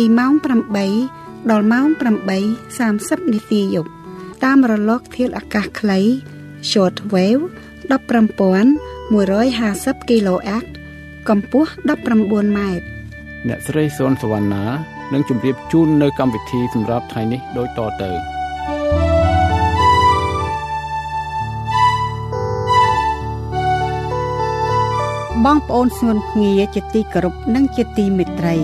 ពីម៉ោង8ដល់ម៉ោង8:30នាទីយប់តាមរលកធាតុអាកាសខ្លី short wave 15150 kHz កម្ពស់19ម៉ែត្រអ្នកស្រីសុនសវណ្ណានឹងជម្រាបជូននៅកម្មវិធីសម្រាប់ថ្ងៃនេះដូចតទៅបងប្អូនស្ងួនភ្ងាជាទីគោរពនិងជាទីមេត្រី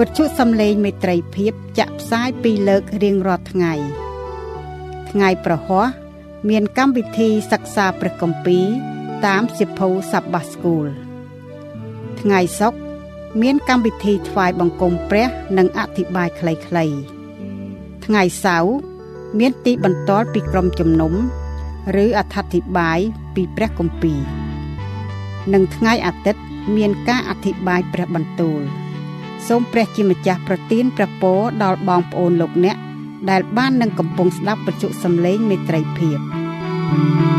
វិទ្យុសំឡេងមេត្រីភាពចាក់ផ្សាយពីរលើករៀងរាល់ថ្ងៃ ថ្ងៃប្រហោះមានកម្មវិធីសិក្សាព្រះគម្ពីរតាមសៀវភៅ Sabbath School ថ្ងៃសុក្រមានកម្មវិធីថ្វាយបង្គំព្រះនិងអធិប្បាយខ្លីៗថ្ងៃសៅរ៍មានទីបន្ទាល់ពីក្រុមជំនុំ ឬអធិប្បាយពីព្រះគម្ពីរនិងថ្ងៃអាទិត្យមានការអធិប្បាយព្រះបន្ទូល សូមព្រះជាម្ចាស់ប្រទានព្រះពរដល់បងប្អូនលោកអ្នកដែលបាននឹងកំពុងស្ដាប់បទសំឡេងមេត្រីភាព thank you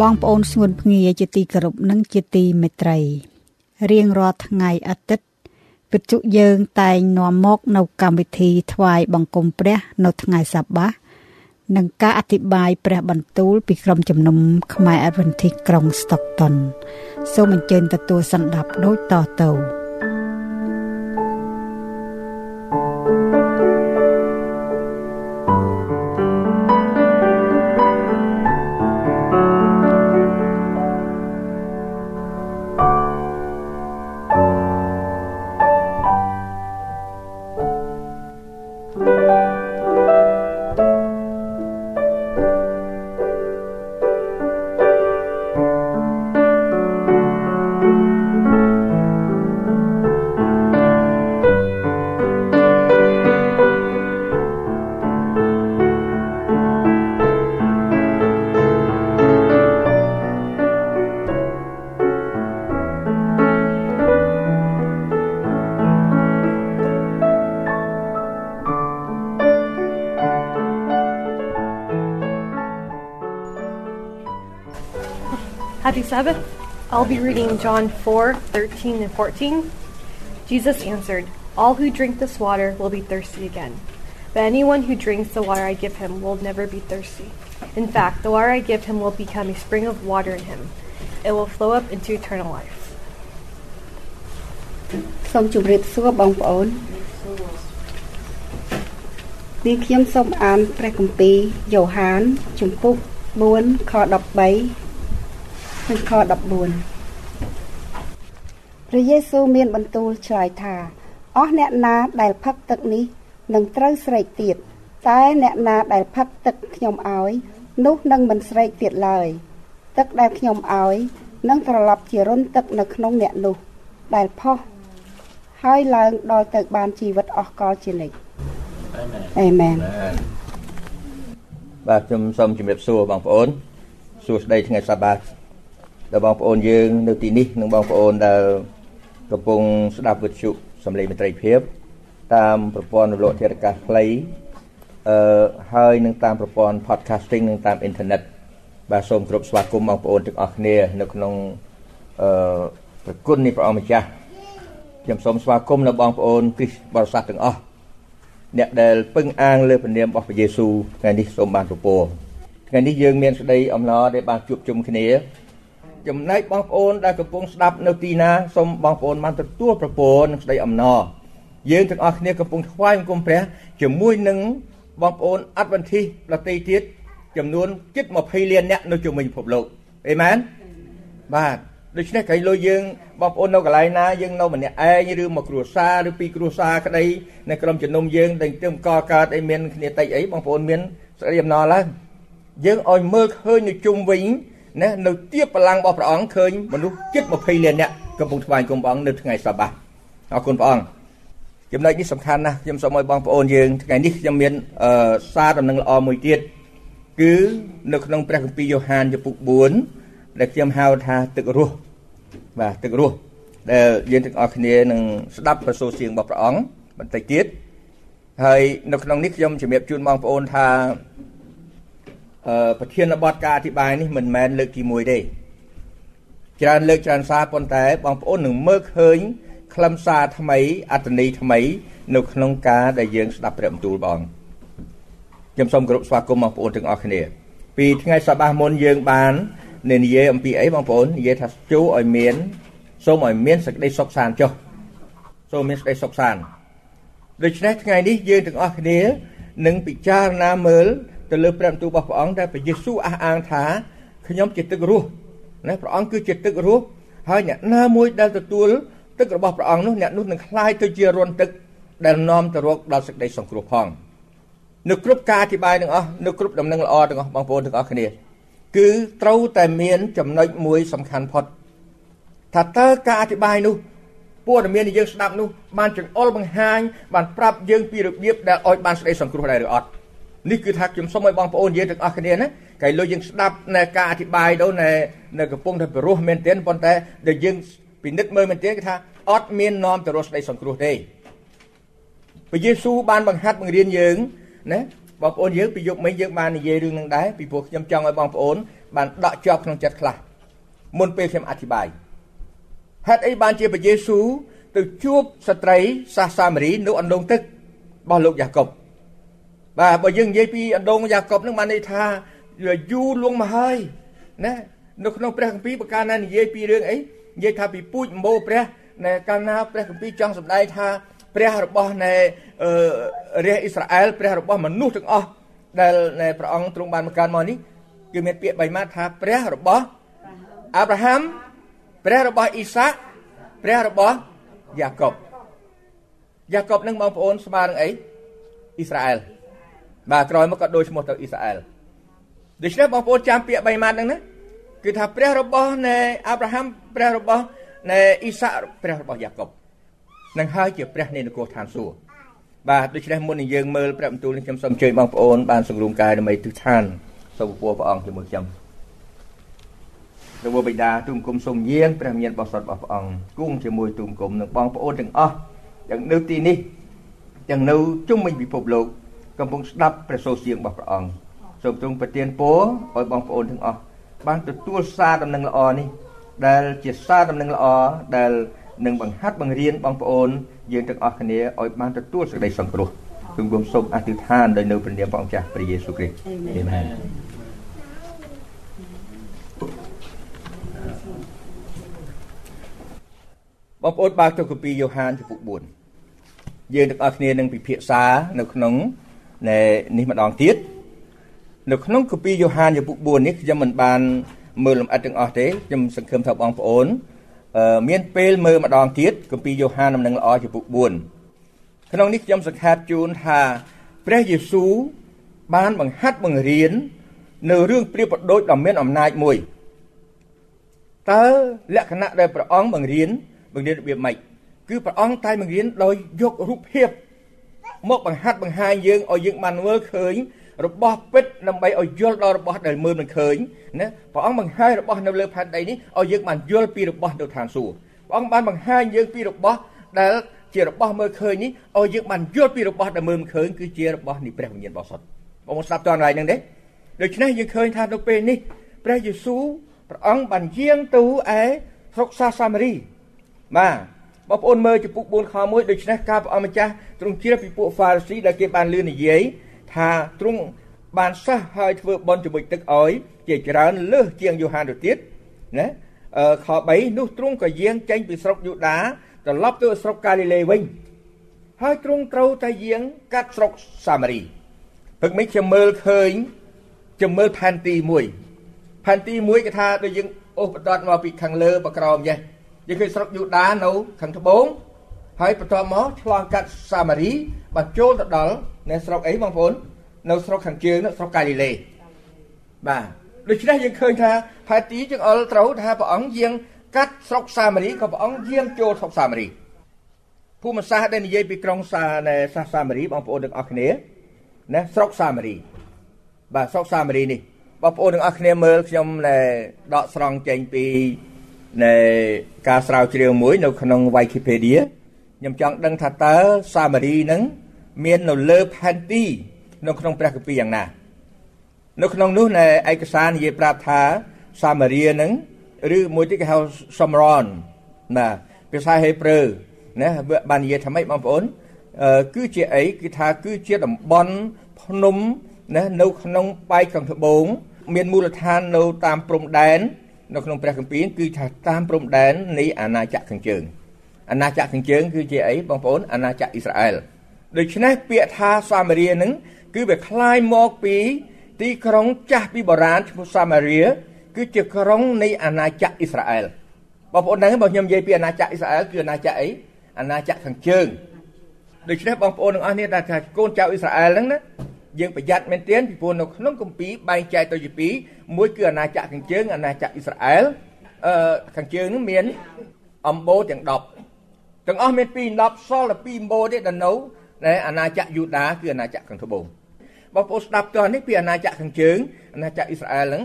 បងប្អូនស្ងួនភ្ងាជាទីគោរពនិងជាទីមេត្រីរៀងរាល់ថ្ងៃអាទិត្យវិទ្យុយើងតែងនាំមកនៅកម្មវិធីថ្វាយបង្គំព្រះនៅថ្ងៃសប្បាសនិងការអធិប្បាយព្រះបន្ទូលពីក្រុមជំនុំខ្មែរ Adventist ក្រុង Stockton សូមអញ្ជើញទទួលសន្តាប់ដូចតទៅ Sabbath, I'll be reading John 4 13 and 14. Jesus answered, All who drink this water will be thirsty again. But anyone who drinks the water I give him will never be thirsty. In fact, the water I give him will become a spring of water in him. It will flow up into eternal life. សូមជម្រាបសួរបងប្អូននេះខ្ញុំសូមអានព្រះគម្ពីរយ៉ូហានជំពូក4ខ13 និងខ14ព្រះយេស៊ូវមានបន្ទូលឆ្លើយថាអស់អ្នកណាដែលផឹកទឹកនេះនឹងត្រូវស្រេកទៀតតែអ្នកណាដែលផឹកទឹកខ្ញុំឲ្យ នោះនឹងមិនស្រេកទៀតឡើយ ទឹកដែលខ្ញុំឲ្យនឹងត្រឡប់ជារុនទឹកនៅក្នុងអ្នកនោះ ដែលផុសហើយឡើងដល់ទៅបានជីវិតអស់កលជានិច្ចអេមែនបាទខ្ញុំសូមជម្រាបសួរបងប្អូនសួស្តីថ្ងៃសប្បាត ដល់បងប្អូនយើងនៅទីនេះនិងបងប្អូនដែលកំពុងស្ដាប់វិទ្យុសំឡេងមន្ត្រីភាព តាមប្រព័ន្ធរលកធាតុអាកាសខ្លីអឺហើយនឹងតាមប្រព័ន្ធ podcasting និងតាមអ៊ីនធឺណិតបាទសូមគោរពស្វាគមន៍បងប្អូនទាំងអស់គ្នា នៅក្នុងអឺប្រគុណនៃព្រះអង្គម្ចាស់ខ្ញុំសូមស្វាគមន៍នៅបងប្អូនគ្រីស្ទបរិស័ទទាំងអស់អ្នកដែលពឹងអាងលើព្រះនាមរបស់ព្រះយេស៊ូវថ្ងៃនេះសូមបានពពរថ្ងៃនេះយើងមានសេចក្តីអំណរដែលបានជួបជុំគ្នា ចំណែកបងប្អូនដែលកំពុងស្ដាប់នៅទីណាសូមបងប្អូនបានទទួលប្រពរនឹងស្ដីអំណរយើងទាំងអស់គ្នាកំពុងថ្វាយបង្គំព្រះជាមួយនឹងបងប្អូនអត់បន្តិប្រតិទៀតចំនួនជិត20លានអ្នកនៅជុំវិញពិភពលោកអេមែនបាទដូច្នេះក្រៃលុយយើងបងប្អូននៅកន្លែងណាយើងនៅម្នាក់ឯងឬមកគ្រួសារឬពីរគ្រួសារក្តីនៅក្រុមជំនុំយើងដែលទៅកកើតអីមានគ្នាតិចអីបងប្អូនមានសេចក្តីអំណរឡើងយើងឲ្យមើលឃើញនៅជុំវិញ ណានៅទៀបបលាំងរបស់ព្រះអង្គឃើញមនុស្សជិត20លានអ្នកកំពុងថ្វាយគុំព្រះអង្គនៅថ្ងៃសបាសអរគុណព្រះអង្គចំណុចនេះសំខាន់ណាស់ខ្ញុំសូមឲ្យបងប្អូនយើងថ្ងៃនេះខ្ញុំមានអឺសារដំណឹងល្អមួយទៀតគឺនៅក្នុងព្រះគម្ពីរយ៉ូហានចំពុក4ដែលខ្ញុំហៅថាទឹករស់បាទទឹករស់ដែលយើងទាំងអស់គ្នានឹងស្ដាប់ប្រសូរសៀងរបស់ព្រះអង្គបន្តិចទៀតហើយនៅក្នុងនេះខ្ញុំជំរាបជូនបងប្អូនថាអឺ ប្រធានបទការអធិប្បាយនេះមិនមែនលើកទី1ទេច្រើនលើកច្រើនសារប៉ុន្តែបងប្អូននឹងមើលឃើញខ្លឹមសារថ្មីអត្តន័យថ្មី នៅក្នុងការដែលយើងស្ដាប់ព្រះបន្ទូលបងខ្ញុំសូមគោរពស្វាគមន៍បងប្អូនទាំងអស់គ្នា ពីថ្ងៃសបាសមុនយើងបាននិយាយអំពីអីបងប្អូននិយាយថាជួឲ្យមានសូមឲ្យមានសេចក្តីសុខសាន្តចុះសូមមានសេចក្តីសុខសាន្តដូច្នេះថ្ងៃនេះយើងទាំងអស់គ្នានឹងពិចារណាមើល ទៅលើព្រះបន្ទូលរបស់ព្រះអង្គដែលព្រះយេស៊ូវអះអាងថាខ្ញុំជាទឹករស់ណាព្រះអង្គគឺជាទឹករស់ហើយអ្នកណាមួយដែលទទួលទឹករបស់ព្រះអង្គនោះអ្នកនោះនឹងคล้ายទៅជារន្ធទឹកដែលនាំទៅរកដល់សេចក្តីសង្គ្រោះផងនៅគ្រប់ការអធិប្បាយទាំងអស់នៅគ្រប់ដំណឹងល្អទាំងអស់បងប្អូនទាំងអស់គ្នាគឺត្រូវតែមានចំណុចមួយសំខាន់ផុតថាតើការអធិប្បាយនោះព័ត៌មានដែលយើងស្ដាប់នោះបានចង្អុលបង្ហាញបានប្រាប់យើងពីរបៀបដែលឲ្យបានសេចក្តីសង្គ្រោះដែរឬអត់ នេះគឺថាខ្ញុំសូមឲ្យបងប្អូនយើងទាំងអស់គ្នាណាកាលលោកយើងស្ដាប់នៅការអធិប្បាយទៅនៅនៅកំពុងតែពិរោះមែនទែនប៉ុន្តែដែលយើងពិនិត្យមើលមែនទែនគឺថាអត់មាននាំទៅរកសេចក្តីសង្គ្រោះទេព្រះយេស៊ូវបានបង្ហាត់បង្រៀនយើងណាបងប្អូនយើងពីយប់មិញយើងបាននិយាយរឿងនឹងដែរពីព្រោះខ្ញុំចង់ឲ្យបងប្អូនបានដកជាប់ក្នុងចិត្តខ្លះមុនពេលខ្ញុំអធិប្បាយហេតុអីបានជាព្រះយេស៊ូវទៅជួបស្ត្រីសាសសាមារីនៅអណ្ដូងទឹករបស់លោកយ៉ាកុប បាទបើយើងនិយាយពីអណ្ដូងយ៉ាកុបនឹងបានន័យថាយូរលងមកហើយណានៅក្នុងព្រះគម្ពីរបកាលណានិយាយពីរឿងអីនិយាយថាពីពូជម្បោព្រះនៅកាលណាព្រះគម្ពីរចង់សម្ដែងថាព្រះរបស់នៃរាជអ៊ីស្រាអែលព្រះរបស់មនុស្សទាំងអស់ដែលព្រះអង្គទ្រង់បានបង្កើតមកនេះគឺមានពាក្យបីម៉ាត់ថាព្រះរបស់អាប់រ៉ាហាំព្រះរបស់អ៊ីសាក់ព្រះរបស់យ៉ាកុបយ៉ាកុបនឹងបងប្អូនស្មើនឹងអីអ៊ីស្រាអែល បាទក្រោយមកក៏ដូចឈ្មោះទៅអ៊ីស្រាអែលដូច្នេះបងប្អូនចាំពាក្យបីម៉ាត់ហ្នឹងណាគឺថាព្រះរបស់នៃអាប់រ៉ាហាំព្រះរបស់នៃអ៊ីសាក់ព្រះរបស់យ៉ាកុបនឹងហើយជាព្រះនៃនគរឋានសួគ៌បាទដូច្នេះមុននឹងយើងមើលព្រះបន្ទូលនេះខ្ញុំសូមអញ្ជើញបងប្អូនបានសង្រួមកាយដើម្បីទិដ្ឋានសូមពរព្រះអង្គជាមួយខ្ញុំព្រះបិតាទូមគុំសូមយាងព្រះមានបរិសុទ្ធរបស់ព្រះអង្គគង់ជាមួយទូមគុំនឹងបងប្អូនទាំងអស់ទាំងនៅទីនេះទាំងនៅជុំវិញពិភពលោក កំពុងស្ដាប់ព្រះសូរសៀងរបស់ព្រះអង្គសូមទ្រង់ប្រទានពរឲ្យបងប្អូនទាំងអស់បានទទួលសារដំណឹងល្អនេះដែលជាសារដំណឹងល្អដែលនឹងបង្ហាត់បង្រៀនបងប្អូនយើងទាំងអស់គ្នាឲ្យបានទទួលសេចក្តីសង្គ្រោះគឺខ្ញុំសូមអធិដ្ឋានដោយនៅព្រះនាមព្រះអង្គចាស់ព្រះយេស៊ូវគ្រីស្ទអាមែនបងប្អូនបើកទៅគម្ពីរយ៉ូហានចំពុក4យើងទាំងអស់គ្នានឹងពិភាក្សានៅក្នុង នេះម្ដងទៀតនៅក្នុងគម្ពីរយ៉ូហានចំពុក4នេះខ្ញុំមិនបានមើលលំអិតទាំងអស់ទេខ្ញុំសង្ឃឹមថាបងប្អូនមានពេលមើលម្ដងទៀតគម្ពីរយ៉ូហានដំណឹងល្អចំពុក4ក្នុងនេះខ្ញុំសង្ខេបជូនថាព្រះយេស៊ូវបានបង្ហាត់បង្រៀននៅរឿងព្រាបដូចដ៏មានអំណាចមួយតើលក្ខណៈដែលព្រះអង្គបង្រៀនបង្រៀនរបៀបម៉េចគឺព្រះអង្គតែបង្រៀនដោយយករូបភាព មកបង្ហាត់បង្ហាញយើងឲ្យយើងបានមើលឃើញរបស់ពិតដើម្បីឲ្យយល់ដល់របស់ដែលមើលមិនឃើញណាព្រះអង្គបង្ហាញរបស់នៅលើផែនដីនេះឲ្យយើងបានយល់ពីរបស់នៅឋានសួគ៌ព្រះអង្គបានបង្ហាញយើងពីរបស់ដែលជារបស់មើលឃើញនេះឲ្យយើងបានយល់ពីរបស់ដែលមើលមិនឃើញគឺជារបស់នៃព្រះវិញ្ញាណបរិសុទ្ធបងប្អូនស្ដាប់តើកន្លែងហ្នឹងទេដូច្នេះយើងឃើញថានៅពេលនេះព្រះយេស៊ូវព្រះអង្គបានយាងទៅឯស្រុកសាសាមារីបាទ បងប្អូនមើលចំពុក4ខ1ដូច្នេះការព្រះអង្គម្ចាស់ទ្រង់ជ្រាបពីពួកហ្វារីស៊ីដែលគេបានលឺនិយាយថាទ្រង់បានសះហើយធ្វើបន់ជាមួយទឹកឲ្យជាច្រើនលើសជាងយូហានទៅទៀតណាខ3នោះទ្រង់ក៏យាងចេញពីស្រុកយូដាត្រឡប់ទៅស្រុកកាលីលេវិញហើយទ្រង់ត្រូវតែយាងកាត់ស្រុកសាមារីព្រឹកមិញខ្ញុំមើលឃើញខ្ញុំមើលផែនទីមួយផែនទីមួយគេថាដូចយើងអូសបន្តមកពីខាងលើបក្រមចេះ យើងឃើញស្រុកយូដានៅខាងត្បូងហើយបន្ទាប់មកឆ្លងកាត់សាមារីបញ្ចូលទៅដល់នៅស្រុកអីបងប្អូននៅស្រុកខាងជើងស្រុកកាលីលេបាទដូច្នេះយើងឃើញថាផែនទីចង្អុលត្រូវថាព្រះអង្គយាងកាត់ស្រុកសាមារីក៏ព្រះអង្គយាងចូលស្រុកសាមារីភូមិសាស្ត្រដែលនិយាយពីក្រុងសានៃសាសសាមារីបងប្អូនទាំងអស់គ្នាណាស្រុកសាមារីបាទស្រុកសាមារីនេះបងប្អូនទាំងអស់គ្នាមើលខ្ញុំដែលដកស្រង់ចេញពី នៃការស្រាវជ្រាវមួយនៅក្នុង Wikipedia ខ្ញុំចង់ដឹងថាតើសាមារីនឹងមាននៅលើផែនទីនៅក្នុងព្រះគម្ពីរយ៉ាងណា នៅក្នុងនោះនៅឯកសារនិយាយប្រាប់ថាសាមារីនឹងឬមួយទៀតគេហៅសំរនណាភាសាហេប្រឺណាបាននិយាយថាម៉េចបងប្អូនគឺជាអីគឺថាគឺជាតំបន់ភ្នំណានៅក្នុងបែកខាងត្បូង មានមូលដ្ឋាននៅតាមព្រំដែន នៅក្នុងព្រះគម្ពីរគឺថាតាមព្រំដែននៃអាណាចក្រខាងជើងអាណាចក្រខាងជើងគឺជាអីបងប្អូនអាណាចក្រអ៊ីស្រាអែលដូច្នេះពាក្យថាសាមារីនឹងគឺវាคล้ายមកពីទីក្រុងចាស់ពីបុរាណឈ្មោះសាមារីគឺជាក្រុងនៃអាណាចក្រអ៊ីស្រាអែលបងប្អូនដឹងបើខ្ញុំនិយាយពីអាណាចក្រអ៊ីស្រាអែលគឺអាណាចក្រអីអាណាចក្រខាងជើងដូច្នេះបងប្អូនទាំងអស់គ្នាដែលថាកូនចៅអ៊ីស្រាអែលហ្នឹងណា យើងប្រយ័ត្នមែនទែនពីព្រោះនៅក្នុងគម្ពីរបែងចែកទៅជាពីរមួយគឺអាណាចក្រខាងជើងអាណាចក្រអ៊ីស្រាអែលអឺខាងជើងហ្នឹងមានអំបូរទាំង10ទាំងអស់មាន2 10សល់តែ2អំបូរទេដល់នៅដែលអាណាចក្រយូដាគឺអាណាចក្រខាងត្បូងបងប្អូនស្ដាប់តោះនេះពីអាណាចក្រខាងជើងអាណាចក្រអ៊ីស្រាអែលហ្នឹង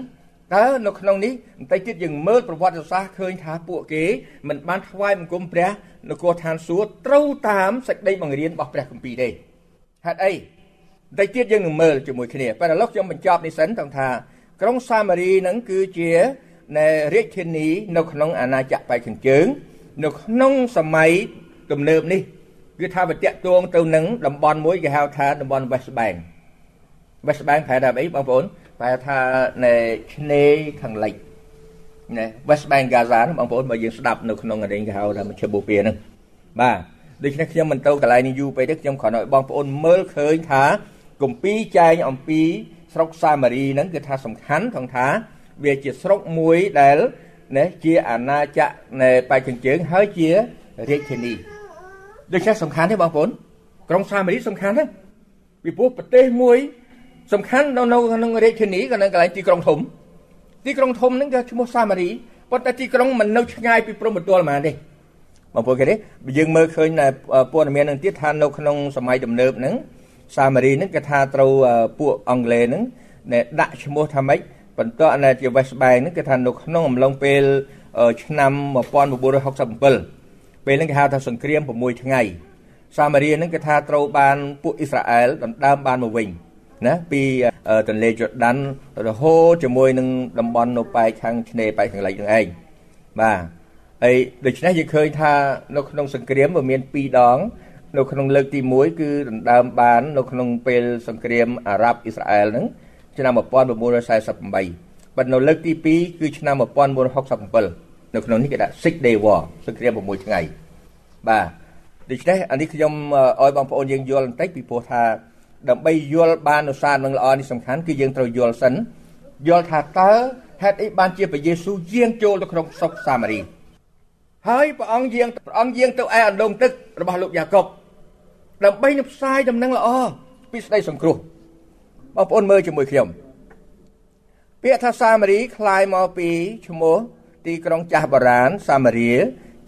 តើនៅក្នុងនេះបន្តិចទៀតយើងមើលប្រវត្តិសាស្ត្រឃើញថាពួកគេមិនបានថ្វាយបង្គំព្រះនគរឋានសួគ៌ត្រូវតាមសេចក្តីបង្រៀនរបស់ព្រះគម្ពីរទេហេតុអី បន្តិចទៀតយើងនឹងមើលជាមួយគ្នាប៉ុន្តែឥឡូវខ្ញុំបញ្ចប់នេះសិនត្រង់ថា ក្រុងសាមារីនឹងគឺជានៃរាជធានីនៅក្នុងអាណាចក្របែកខាងជើង នៅក្នុងសម័យទំនើបនេះគឺថាវាតាក់ទងទៅនឹងតំបន់មួយគេហៅថាតំបន់ West Bank West Bank ប្រែថាអីបងប្អូនប្រែថានៅឆ្នេរខាងលិចណា West Bank Gaza បងប្អូនបើយើងស្ដាប់នៅក្នុងអរិញគេហៅថាមជ្ឈបូព៌ាហ្នឹងបាទដូច្នេះខ្ញុំមិនទៅកន្លែងនេះយូរពេកទេខ្ញុំគ្រាន់តែបងប្អូនមើលឃើញថា គម្ពីរចែងអំពីស្រុកសាមារីហ្នឹងគឺថាសំខាន់ថងថា វាជាស្រុកមួយដែលណាជាអាណាចក្រនៃបែកខាងជើងហើយជារាជធានីដូច្នេះសំខាន់ទេបងប្អូនក្រុងសាមារីសំខាន់ណាស់ពីព្រោះប្រទេសមួយសំខាន់នៅនៅក្នុងរាជធានីក៏នៅកន្លែងទីក្រុងធំទីក្រុងធំហ្នឹងគេឈ្មោះសាមារីប៉ុន្តែទីក្រុងមិននៅឆ្ងាយពីព្រំប្រទល់ហ្មងទេបងប្អូនគេទេយើងមើលឃើញព័ត៌មាននឹងទៀតថានៅក្នុងសម័យទំនើបហ្នឹង សាមារីហ្នឹងគេថាត្រូវពួកអង់គ្លេសហ្នឹងដាក់ឈ្មោះថាម៉េចបន្តនៅជា West Bank ហ្នឹងគេថានៅក្នុងអំឡុងពេលឆ្នាំ1967ពេលហ្នឹងគេហៅថាសង្គ្រាម6ថ្ងៃសាមារីហ្នឹងគេថាត្រូវបានពួកអ៊ីស្រាអែលដណ្ដើមបានមកវិញណាពីទន្លេជូដានរហូតជាមួយនឹងតំបន់នៅប៉ែកខាងឆ្នេរប៉ែកខាងលិចនឹងឯងបាទហើយដូច្នេះយើងឃើញថានៅក្នុងសង្គ្រាមវាមាន2ដង នៅក្នុងលើកទី1គឺដណ្ដើមបាន នៅក្នុងពេលសង្គ្រាមអារ៉ាប់អ៊ីស្រាអែលហ្នឹងឆ្នាំ1948ប៉ុន្តែនៅលើកទី2គឺឆ្នាំ1967នៅក្នុងនេះគេដាក់ Six Day War សង្គ្រាម6ថ្ងៃបាទដូច្នេះអានេះខ្ញុំឲ្យបងប្អូនយើងយល់បន្តិចពីព្រោះថាដើម្បីយល់បាននូវសារនឹងល្អនេះសំខាន់គឺយើងត្រូវយល់សិនយល់ថាតើហេតុអីបានជាព្រះយេស៊ូវយាងចូលទៅក្នុងស្រុកសាមារីហើយព្រះអង្គយាងព្រះអង្គយាងទៅឯអណ្ដូងទឹករបស់លោកយ៉ាកុប ដើម្បីនឹងផ្សាយដំណឹងល្អពីស្ដីសង្គ្រោះបងប្អូនមើលជាមួយខ្ញុំពាក្យថាសាមារីคล้ายមកពីឈ្មោះទីក្រុងចាស់បុរាណសាមារី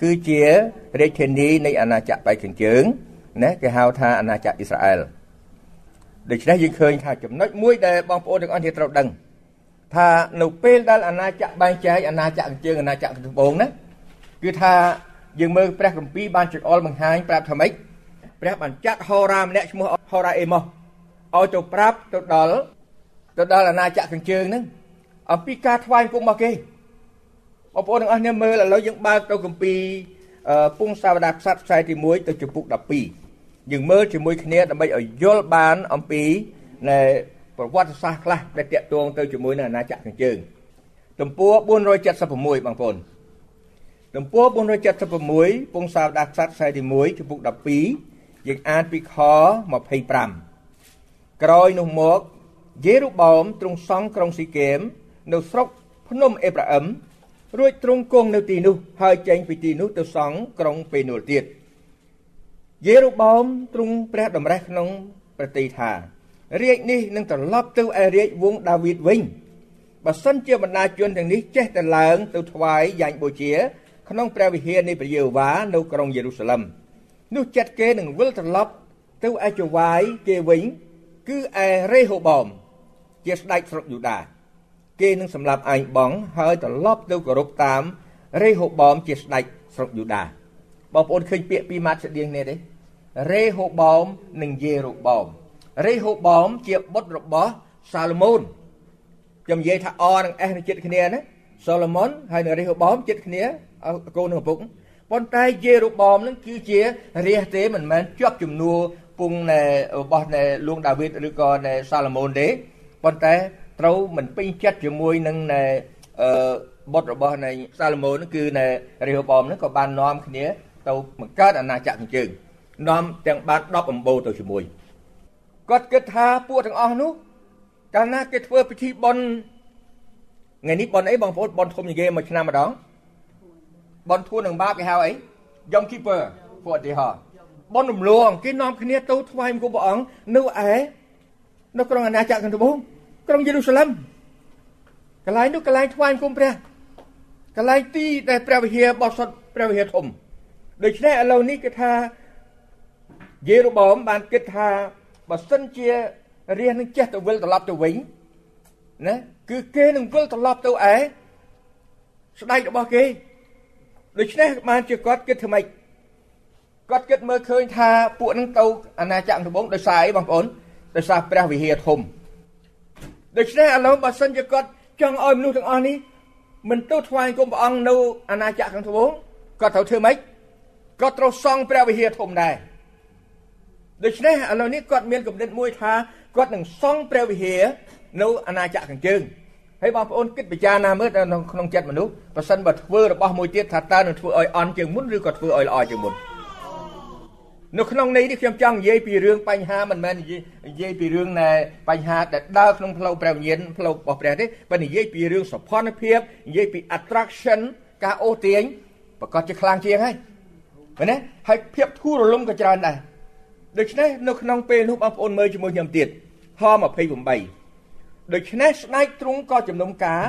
គឺជារាជធានីនៃអាណាចក្របែកខាងជើងណាគេហៅថាអាណាចក្រអ៊ីស្រាអែលដូច្នេះយើងឃើញថាចំណុចមួយដែលបងប្អូនទាំងអស់គ្នាត្រូវដឹងថានៅពេលដែលអាណាចក្របែងចែកអាណាចក្រជើងអាណាចក្រត្បូងណាគឺថាយើងមើលព្រះគម្ពីរបានចង្អុលបង្ហាញប្រាប់ថាម៉េច ព្រះបានចាត់ហោរាម្នាក់ឈ្មោះហោរាអេម៉ូសឲ្យទៅប្រាប់ទៅដល់ទៅដល់អាណាចក្រខាងជើងហ្នឹងអំពីការថ្វាយគុំរបស់គេបងប្អូនទាំងអស់គ្នាមើលឥឡូវយើងបើកទៅគម្ពីរពងសាវតាខ្សត្រខ្សែទី1ទៅចំពុក12យើងមើលជាមួយគ្នាដើម្បីឲ្យយល់បានអំពីនៃប្រវត្តិសាស្ត្រខ្លះដែលតាក់ទងទៅជាមួយនឹងអាណាចក្រខាងជើងទំព័រ476បងប្អូនទំព័រ476ពងសាវតាខ្សត្រខ្សែទី1ចំពុក12 យើងអានពីខ25ក្រោយនោះមកយេរូបោមទ្រង់សង់ក្រុងស៊ីកេម នៅស្រុកភ្នំអេប្រាអឹមរួចទ្រង់គង់នៅទីនោះហើយចេញពីទីនោះទៅសង់ក្រុងពេនូលទៀតយេរូបោមទ្រង់ព្រះតម្រេះក្នុងប្រតិថារាជនេះនឹងត្រឡប់ទៅឯរាជវង្សដាវីតវិញបើសិនជាបណ្ដាជនទាំងនេះចេះតែឡើងទៅថ្វាយយ៉ាញ់បូជា ក្នុងព្រះវិហារនៃព្រះយេហូវ៉ានៅក្រុងយេរូសាឡឹម នោះចិត្តគេនឹងវិលត្រឡប់ទៅឯចវាយគេវិញ គឺឯរេហូបោមជាស្ដេចស្រុកយូដាគេនឹងសម្លាប់ឯងបងហើយត្រឡប់ទៅគោរពតាមរេហូបោមជាស្ដេចស្រុកយូដាបងប្អូនឃើញពាក្យពីរម៉ាត់ស្តៀងគ្នាទេរេហូបោមនិងយេរូបោមរេហូបោមជាបុត្ររបស់សាឡូមោនខ្ញុំនិយាយថាអនិងអេសនៅចិត្តគ្នាណាសាឡូមោនហើយនិងរេហូបោមចិត្តគ្នាកូននឹងឪពុក ប៉ុន្តែយេរូបោមនឹងគឺជារាជទេមិនមែនជាប់ជំនួពងនៃរបស់នៃលោកដាវីតឬក៏នៃសាឡូមោនទេប៉ុន្តែត្រូវមិនពេញចិត្តជាមួយនឹងនៃអឺបុត្ររបស់នៃសាឡូមោនគឺនៃរេហូបោមនឹងក៏បាននាំគ្នាទៅបង្កើតអាណាចក្រខាងជើងនាំទាំងបាន10អំបូរទៅជាមួយគាត់គិតថាពួកទាំងអស់នោះកាលណាគេធ្វើពិធីបុណ្យថ្ងៃនេះបុណ្យអីបងប្អូនបុណ្យធំជាងគេមួយឆ្នាំម្ដង បុណ្យធួននឹងបាបគេហៅអី Yom Kippur ពួកឧទាហរណ៍បុណ្យរំលងគេនាំគ្នាទៅថ្វាយបង្គំព្រះអង្គនៅឯនៅក្រុងអាណាចក្រខាងត្បូងក្រុងយេរូសាឡឹមកន្លែងនោះកន្លែងថ្វាយបង្គំព្រះកន្លែងទីដែលព្រះវិហារបោះសុតព្រះវិហារធំដូច្នេះឥឡូវនេះគេថាយេរូបោមបានគិតថាបើសិនជារាជនឹងចេះទៅវិលត្រឡប់ទៅវិញណាគឺគេនឹងវិលត្រឡប់ទៅឯស្ដេចរបស់គេ ដូច្នេះបានជាគាត់គិតធ្វើម៉េចគាត់គិតមើលឃើញថាពួកនឹងទៅអាណាចក្រដំបងដោយសារអីបងប្អូនដោយសារព្រះវិហារធំដូច្នេះឥឡូវបើសិនជាគាត់ចង់ឲ្យមនុស្សទាំងអស់នេះមិនទៅថ្វាយគុំព្រះអង្គនៅអាណាចក្រខាងត្បូងគាត់ត្រូវធ្វើម៉េចគាត់ត្រូវសង់ព្រះវិហារធំដែរដូច្នេះឥឡូវនេះគាត់មានកំណត់មួយថាគាត់នឹងសង់ព្រះវិហារនៅអាណាចក្រខាងជើង ហើយបងប្អូនគិតពិចារណាមើលក្នុងចិត្តមនុស្សបើសិនបើធ្វើរបស់មួយទៀតថាតើនឹងធ្វើឲ្យអន់ជាងមុនឬក៏ធ្វើឲ្យល្អជាងមុននៅក្នុងន័យនេះខ្ញុំចង់និយាយពីរឿងបញ្ហាមិនមែននិយាយពីរឿងណែបញ្ហាដែលដើរក្នុងផ្លូវព្រះវិញ្ញាណផ្លូវរបស់ព្រះទេប៉ុន្តែនិយាយពីរឿងសភនភាពនិយាយពី attraction ការអូសទាញប្រកាសជាខ្លាំងជាងហើយមែនទេហើយភាពធូររលុំក៏ច្រើនដែរដូច្នេះនៅក្នុងពេលនោះបងប្អូនមើលជាមួយខ្ញុំទៀតហ28 ដូច្នេះស្ដេចទ្រង់ក៏ជំនុំការ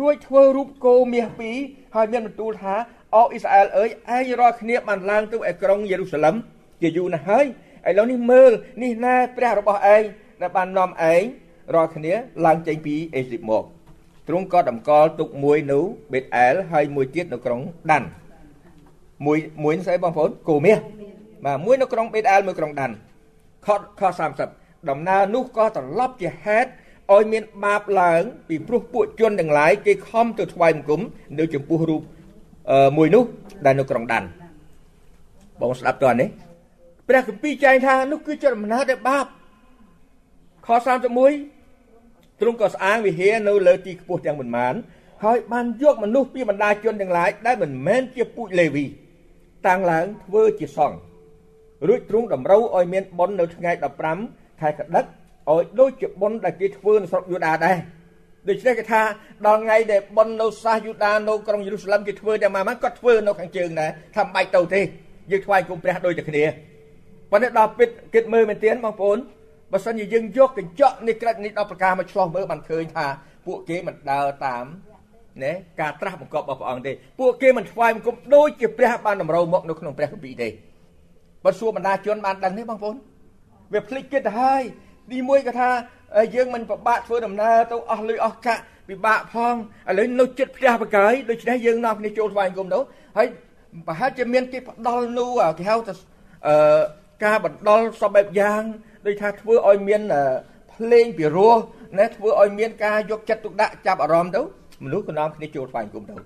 រួចធ្វើរូបគោមាសពីរហើយមានបន្ទូលថាអោអ៊ីស្រាអែលអើយឯងរាល់គ្នាបានឡើងទៅឯក្រុងយេរូសាឡឹមជាយូរណាស់ហើយឥឡូវនេះមើលនេះណាព្រះរបស់ឯងដែលបាននាំឯងរាល់គ្នាឡើងចេញពីអេស៊ីបមកទ្រង់ក៏តម្កល់ទុកមួយនៅបេតអែលហើយមួយទៀតនៅក្រុងដានមួយមួយស្អីបងប្អូនគោមាសបាទមួយនៅក្រុងបេតអែលមួយក្រុងដានខខ30ដំណើរនោះក៏ត្រឡប់ជាហេតុ ឲ្យមានបាបឡើងពីព្រោះពួកជនទាំងឡាយគេខំទៅថ្វាយបង្គំនៅចំពោះរូបមួយនោះដែលនៅក្រុងដានបងស្ដាប់តើនេះព្រះគម្ពីរចែងថានោះគឺជាដំណើរដែលបាបខ31ទ្រង់ក៏ស្អាងវិហារនៅលើទីខ្ពស់ទាំងប៉ុន្មានហើយបានយកមនុស្សពីបណ្ដាជនទាំងឡាយដែលមិនមែនជាពូជលេវីតាំងឡើងធ្វើជាសង្ឃរួចទ្រង់តម្រូវឲ្យមានបុណ្យនៅថ្ងៃ15ខែកដិក ឲ្យដូចជាបុណ្យដែលគេធ្វើនៅស្រុកយូដាដែរដូច្នេះគេថាដល់ថ្ងៃដែលបុណ្យនៅសាសយូដានៅក្រុងយេរូសាឡឹមគេធ្វើតែមកគាត់ធ្វើនៅខាងជើងដែរថាមិនបាច់ទៅទេយើងថ្វាយគុំព្រះដូចតែគ្នាប៉ុន្តែដល់ពិតគិតមើលមែនទេបងប្អូនបើសិនជាយើងយកកញ្ចក់នេះក្រិតនេះដល់ប្រការមកឆ្លោះមើលបានឃើញថាពួកគេមិនដើរតាមណែការត្រាស់បង្កប់របស់ព្រះអង្គទេពួកគេមិនថ្វាយបង្គំដូចជាព្រះបានតម្រូវមកនៅក្នុងព្រះគម្ពីរទេបើសួរបណ្ដាជនបានដឹងទេបងប្អូនវាភ្លេចគិតទៅហើយ ទីមួយក៏ថាយើងមិនពិបាកធ្វើដំណើរទៅអស់លុយអស់កាក់ពិបាកផងឥឡូវនៅចិត្តផ្ទះបកាយដូច្នេះយើងនាំគ្នាចូលថ្វាយបង្គំទៅហើយប្រហែលជាមានគេផ្ដល់នូគេហៅថាអឺការបណ្ដល់សពបែបយ៉ាងដូចថាធ្វើឲ្យមានភ្លេងពិរោះណាធ្វើឲ្យមានការយកចិត្តទុកដាក់ចាប់អារម្មណ៍ទៅមនុស្សក៏នាំគ្នាចូលថ្វាយបង្គំទៅ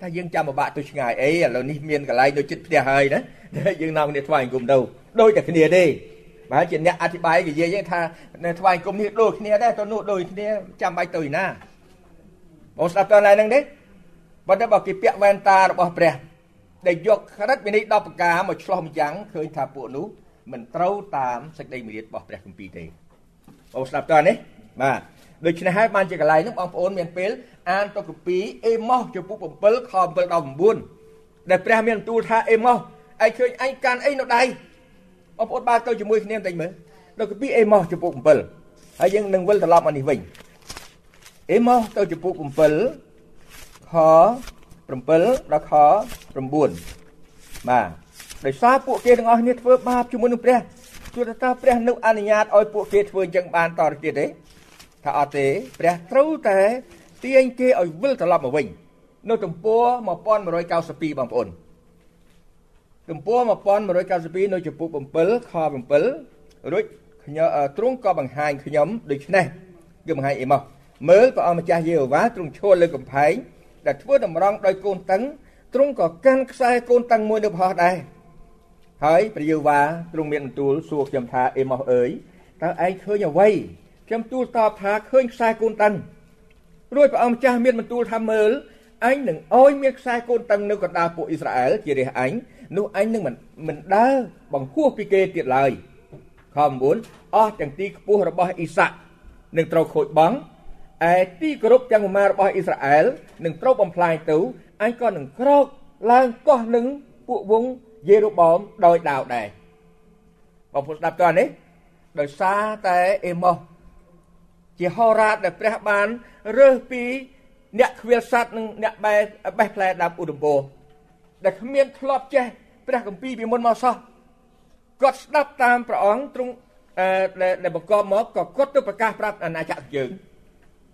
តែយើងចាំពិបាកទៅឆ្ងាយអីឥឡូវនេះមានកន្លែងនៅចិត្តផ្ទះហើយណាយើងនាំគ្នាថ្វាយបង្គំទៅដូចតែគ្នាទេ បើជាអ្នកអធិប្បាយនិយាយថាថ្វាយគុំនេះដូចគ្នាដែរទៅនោះដូចគ្នាចាំបាច់ទៅណាបងស្ដាប់តើឡើងហ្នឹងទេបើតែបើគេពាក់វ៉ែនតារបស់ព្រះដែលយកក្រិតវិន័យ10ប្រការមកឆ្លោះម្យ៉ាងឃើញថាពួកនោះមិនត្រូវតាមសេចក្តីមេរៀនរបស់ព្រះគម្ពីរទេបងស្ដាប់តើនេះបាទដូច្នេះហើយបានជាកន្លែងនោះបងប្អូនមានពេលអានតុកពីអេម៉ូសចំពុក7ខ7ដល់9ដែលព្រះមានបន្ទូលថាអេម៉ូសឯងឃើញអញកាន់អីនៅដៃ បងប្អូនបានទៅជាមួយគ្នាបន្តិចមើលតុកពីអេម៉ូសចំពុក7ហើយយើងនឹងវិលត្រឡប់មកនេះវិញអេម៉ូសទៅចំពុក7ខ7ដល់ខ9បាទដោយសារពួកគេទាំងអស់គ្នាធ្វើបាបជាមួយនឹងព្រះទោះថាព្រះនៅអនុញ្ញាតឲ្យពួកគេធ្វើអញ្ចឹងបានតទៅទៀតទេថាអត់ទេព្រះត្រូវតែទាញគេឲ្យវិលត្រឡប់មកវិញនៅទំព័រ1192បងប្អូន ទំព័រ1192នៅចំពុក7ខ7រួចខ្ញុំទ្រង់ក៏បង្ហាញខ្ញុំដូច្នេះគឺបង្ហាញអីមកមើលព្រះអង្គម្ចាស់យេហូវ៉ាទ្រង់ឈរលើកំផែងដែលធ្វើតម្រង់ដោយកូនតឹងទ្រង់ក៏កាន់ខ្សែកូនតឹងមួយនៅផោះដែរហើយព្រះយេហូវ៉ាទ្រង់មានបន្ទូលសួរខ្ញុំថាអេម៉ូសអើយតើឯងឃើញអ្វីខ្ញុំទូលតបថាឃើញខ្សែកូនតឹងរួចព្រះអង្គម្ចាស់មានបន្ទូលថាមើលអញនឹងអោយមានខ្សែកូនតឹងនៅកណ្ដាលពួកអ៊ីស្រាអែលជារាជអញ នោះអញនឹងមិនមិនដើរបង្ហួសពីគេទៀតឡើយខ9អស់ទាំងទីខ្ពស់របស់អ៊ីសាក់នឹងត្រូវខូចបង់ឯទីគោរពទាំងប្រមារបស់អ៊ីស្រាអែលនឹងត្រូវបំផ្លាញទៅអញក៏នឹងក្រោកឡើងកោះនឹងពួកវងយេរូបោមដោយដាវដែរបងប្អូនស្ដាប់តើនេះដោយសារតែអេម៉ូសជាហោរាដែលព្រះបានរើសពីអ្នកខ្វៀលសัตว์និងអ្នកបែបេះផ្លែដើមឧត្តមពោ ដែលគ្មានធ្លាប់ចេះព្រះគម្ពីរពីមុនមកសោះគាត់ស្ដាប់តាមព្រះអង្គទ្រង់ដែលបង្កប់មកក៏គាត់ទៅប្រកាសប្រាប់អាណាចក្រយើង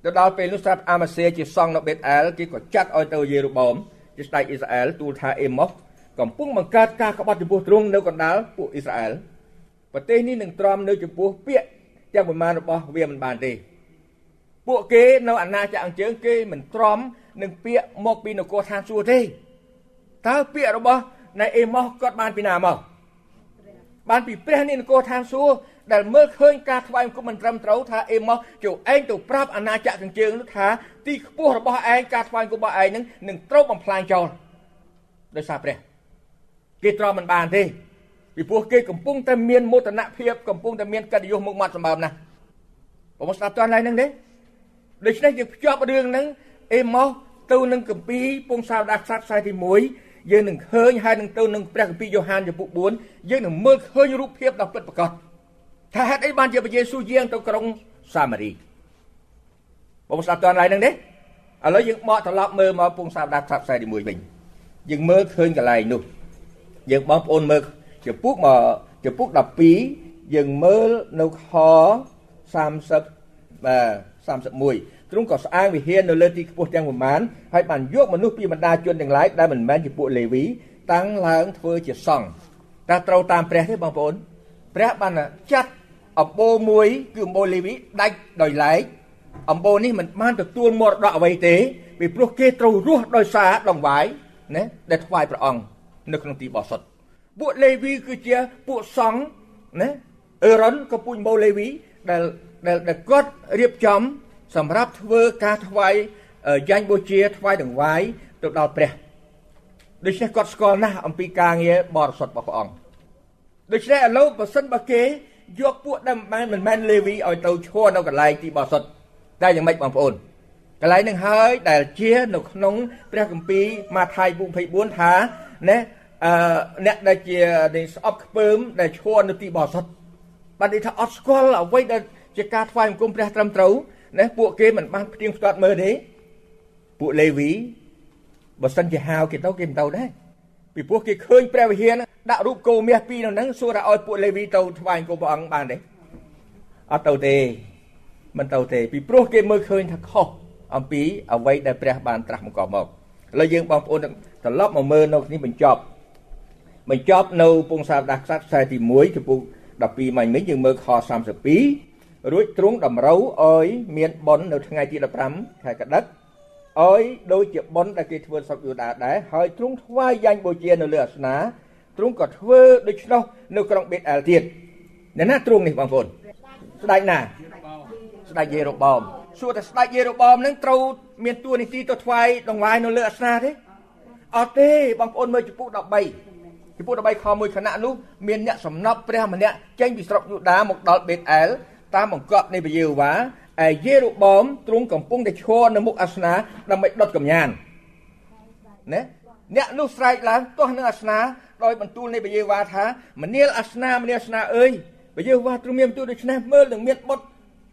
ទៅដល់ពេលនោះស្រាប់អាម៉ាសេជាសង្ឃនៅបេតអែលគេក៏ចាត់ឲ្យទៅយេរូបោមជាស្ដេចអ៊ីស្រាអែលទូលថាអេម៉ូសកំពុងបង្កើតការក្បត់ចំពោះទ្រង់នៅកណ្ដាលពួកអ៊ីស្រាអែលប្រទេសនេះនឹងទ្រាំនៅចំពោះពាក្យទាំងប្រមាណរបស់វាមិនបានទេពួកគេនៅអាណាចក្រអញ្ជើញគេមិនទ្រាំនឹងពាក្យមកពីនគរឋានសួគ៌ទេ តើពាក្យរបស់នៃអេម៉ូសគាត់បានពីណាមកបានពីព្រះនេះនគរឋានសួគ៌ដែលមើលឃើញការថ្វាយបង្គំមិនត្រឹមត្រូវថាអេម៉ូសចូលឯងទៅប្រាប់អាណាចក្រកញ្ជើងនោះថាទីខ្ពស់របស់ឯងការថ្វាយបង្គំរបស់ឯងនឹងនឹងត្រូវបំផ្លាញចោលដោយសារព្រះគេទ្រាំមិនបានទេពីព្រោះគេកំពុងតែមានមោទនភាពកំពុងតែមានកិត្តិយសមុខមាត់សម្បើមណាស់បងស្ដាប់តើឡើយហ្នឹងទេដូច្នេះយើងភ្ជាប់រឿងហ្នឹងអេម៉ូសទៅនឹងគម្ពីរពងសាវតាខ្សត្រខ្សែទី1 យើងនឹងឃើញហើយនឹងទៅនឹងព្រះគម្ពីរយ៉ូហានចំពុក4យើងនឹងមើលឃើញរូបភាពដ៏ពិតប្រាកដថាហេតុអីបានជាព្រះយេស៊ូវយាងទៅក្រុងសាមារីបងស្ដាប់តើឡើយហ្នឹងទេឥឡូវយើងបកត្រឡប់មើលមកពងសាវតាខ្សត្រខ្សែទី1វិញយើងមើលឃើញកន្លែងនោះយើងបងប្អូនមើលចំពុកមកចំពុក12យើងមើលនៅខ30បាទ31 ទ្រង់ក៏ស្អាងវិហារនៅលើទីខ្ពស់ទាំងប្រមាណហើយបានយកមនុស្សពីបណ្ដាជនទាំងឡាយដែលមិនមែនជាពួកលេវីតាំងឡើងធ្វើជាសង្ឃតើត្រូវតាមព្រះទេបងប្អូនព្រះបានចាត់អំបូរមួយគឺអំបូរលេវីដាច់ដោយឡែកអំបូរនេះមិនបានទទួលមរតកអ្វីទេពីព្រោះគេត្រូវរស់ដោយសារដងវាយណាដែលថ្វាយព្រះអង្គនៅក្នុងទីបោះសុទ្ធពួកលេវីគឺជាពួកសង្ឃណាអេរ៉ុនក៏ពូជម៉ូលេវីដែលដែលដែលគាត់រៀបចំ សម្រាប់ធ្វើការថ្វាយយ៉ាញ់បូជាថ្វាយដង្វាយទៅដល់ព្រះដូច្នេះគាត់ស្គាល់ណាស់អំពីការងារបរិសុទ្ធរបស់ព្រះអង្គដូច្នេះឥឡូវបើសិនបើគេយកពួកដែលមិនមិនមែនលេវីឲ្យទៅឈរនៅកន្លែងទីបរិសុទ្ធតែយ៉ាងម៉េចបងប្អូនកន្លែងនឹងហើយដែលជានៅក្នុងព្រះគម្ពីរម៉ាថាយ24ថាណាអឺអ្នកដែលជាស្អប់ខ្ពើមដែលឈរនៅទីបរិសុទ្ធបាននិយាយថាអត់ស្គាល់អ្វីដែលជាការថ្វាយបង្គំព្រះត្រឹមត្រូវ ណាពួកគេមិនបានផ្ទៀងផ្ទាត់មើលទេពួកលេវីបើសិនជាហៅគេទៅគេមិនទៅដែរពីព្រោះគេឃើញព្រះវិហារដាក់រូបគោមាសពីរនៅហ្នឹងសួរថាឲ្យពួកលេវីទៅថ្វាយបង្គំព្រះអង្គបានទេអត់ទៅទេមិនទៅទេពីព្រោះគេមើលឃើញថាខុសអំពីអ្វីដែលព្រះបានត្រាស់បង្កប់មកឥឡូវយើងបងប្អូនត្រឡប់មកមើលនៅនេះបញ្ចប់បញ្ចប់នៅពងសាវតាខ្សត្រខ្សែទី1ចំពោះ12មិញមិញយើងមើលខ32 រួចទ្រង់តម្រូវឲ្យមានប៉ុននៅថ្ងៃទី15ខែកដិកឲ្យដូចជាប៉ុនដែលគេធ្វើស្រុកយូដាដែរហើយទ្រង់ថ្វាយយ៉ាញ់បូជានៅលើអាសនាទ្រង់ក៏ធ្វើដូច្នោះនៅក្រុងបេតអែលទៀតអ្នកណាទ្រង់នេះបងប្អូនស្ដេចណាស្ដេចយេរូបោមសួរតែស្ដេចយេរូបោមនឹងត្រូវមានតួនាទីទៅថ្វាយដង្វាយនៅលើអាសនាទេអត់ទេបងប្អូនមើលចំពោះ13ចំពោះ13ខ1ខណៈនោះមានអ្នកសំណប់ព្រះម្នាក់ចេញពីស្រុកយូដាមកដល់បេតអែល តាមបង្គាប់នៃព្រះយេហូវ៉ាឯយេរូបមទ្រង់កំពុងតែឈរនៅមុខអាសនាដើម្បីដុតកំញានណាអ្នកនោះស្រែកឡើងទាស់នឹងអាសនាដោយបន្ទូលនៃព្រះយេហូវ៉ាថាមនាលអាសនាមនាលអាសនាអើយព្រះយេហូវ៉ាទ្រង់មានបន្ទូលដូច្នេះមើលនឹងមានបុត្រ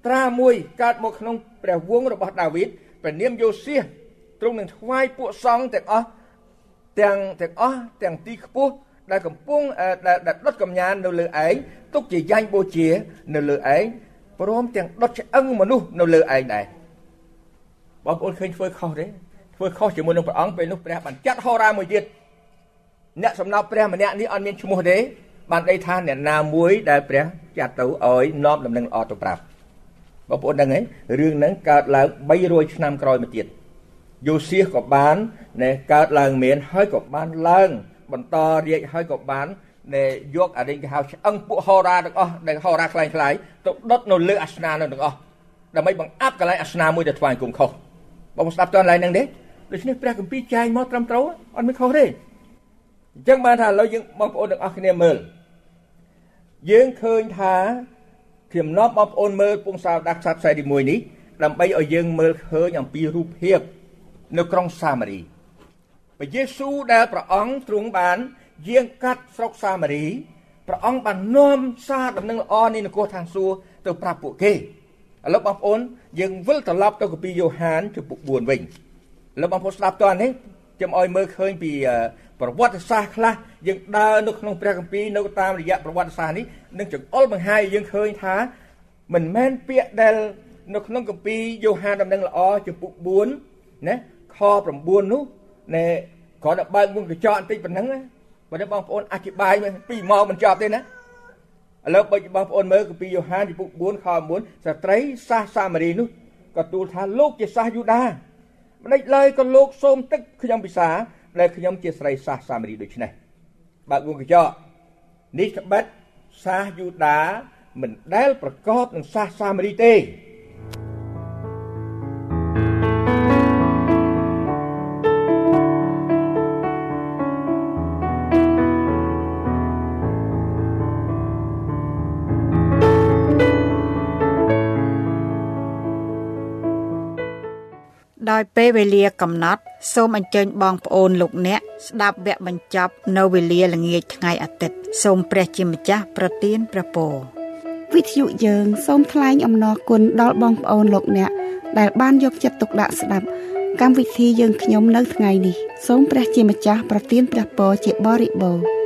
ត្រាមួយកើតមកក្នុងព្រះវង្សរបស់ដាវីតព្រះនាមយូសៀសទ្រង់នឹងថ្វាយពួកសង្ឃទាំងអស់ទាំងទាំងអស់ទាំងទីខ្ពស់ដែលកំពុងដែលដុតកំញាននៅលើឯងទុកជាយ៉ាញ់បូជានៅលើឯង ព្រមទាំងដុតឆ្អឹងមនុស្សនៅលើឯងដែរបងប្អូនឃើញធ្វើខុសទេធ្វើខុសជាមួយនឹងព្រះអង្គពេលនោះព្រះបានចាត់ហោរាមួយទៀតអ្នកសំណប់ព្រះម្នាក់នេះអត់មានឈ្មោះទេបានដីថាអ្នកណាមួយដែលព្រះចាត់ទៅឲ្យនាំដំណឹងល្អទៅប្រាប់បងប្អូនដឹងទេរឿងហ្នឹងកើតឡើង300ឆ្នាំក្រោយមកទៀតយូសៀសក៏បានណែកើតឡើងមានហើយក៏បានឡើង បន្តរាជហើយក៏បាន ណែយកអានេះគេហៅឆ្អឹងពួកហោរាទាំងអស់ដែលហោរាខ្លាំងខ្លាយទៅដុតនៅលើអាសនានៅទាំងអស់ដើម្បីបង្អាប់កន្លែងអាសនាមួយទៅថ្វាយគុំខុសបងស្ដាប់តើកន្លែងហ្នឹងទេដូច្នេះព្រះគម្ពីរចែងមកត្រឹមត្រូវអត់មានខុសទេអញ្ចឹងបានថាឥឡូវយើងបងប្អូនទាំងអស់គ្នាមើលយើងឃើញថាខ្ញុំនាំបងប្អូនមើលពងសាវដាស់ខ្សត្រខ្សែទី1នេះដើម្បីឲ្យយើងមើលឃើញអំពីរូបភាពនៅក្រុងសាមារីព្រះយេស៊ូវដែលព្រះអង្គទ្រង់បាន យាងកាត់ស្រុកសាមារីព្រះអង្គបាននាំសារដំណឹងល្អនៃនគរឋានសួគ៌ទៅប្រាប់ពួកគេឥឡូវបងប្អូនយើងវិលត្រឡប់ទៅកាពីយ៉ូហានជំពូក4វិញឥឡូវបងប្អូនស្ដាប់តើនេះខ្ញុំឲ្យមើលឃើញពីប្រវត្តិសាស្ត្រខ្លះយើងដើរនៅក្នុងព្រះគម្ពីរនៅតាមរយៈប្រវត្តិសាស្ត្រនេះនឹងចង្អុលបង្ហាញយើងឃើញថាមិនមែនពាក្យដែលនៅក្នុងគម្ពីរយ៉ូហានដំណឹងល្អជំពូក4ណាខ9នោះណែគ្រាន់តែបើកមុខកញ្ចក់បន្តិចប៉ុណ្ណឹង ណាបើបងប្អូនអធិប្បាយពីម៉ោងមិនចប់ទេណាឥឡូវបើបងប្អូនមើលគម្ពីរយ៉ូហានជំពូក4ខ9ស្ត្រីសាសសាមារីនោះក៏ទូលថាលោកជាសាសយូដាម្ដេចឡើយក៏លោកសូមទឹកខ្ញុំពិសាដែលខ្ញុំជាស្រីសាសសាមារីដូច្នេះបើកមុខកញ្ចក់នេះត្បិតសាសយូដាមិនដែលប្រកបនឹងសាសសាមារីទេ ដោយពេលវេលាកំណត់ សូមអញ្ជើញបងប្អូនលោកអ្នកស្ដាប់វគ្គបញ្ចប់នៅវេលាល្ងាចថ្ងៃអាទិត្យសូមព្រះជាម្ចាស់ប្រទានព្រះពរវិទ្យុយើងសូមថ្លែងអំណរគុណដល់បងប្អូនលោកអ្នកដែលបានយកចិត្តទុកដាក់ស្ដាប់កម្មវិធីយើងខ្ញុំនៅថ្ងៃនេះសូមព្រះជាម្ចាស់ប្រទានព្រះពរជាបរិបូរណ៍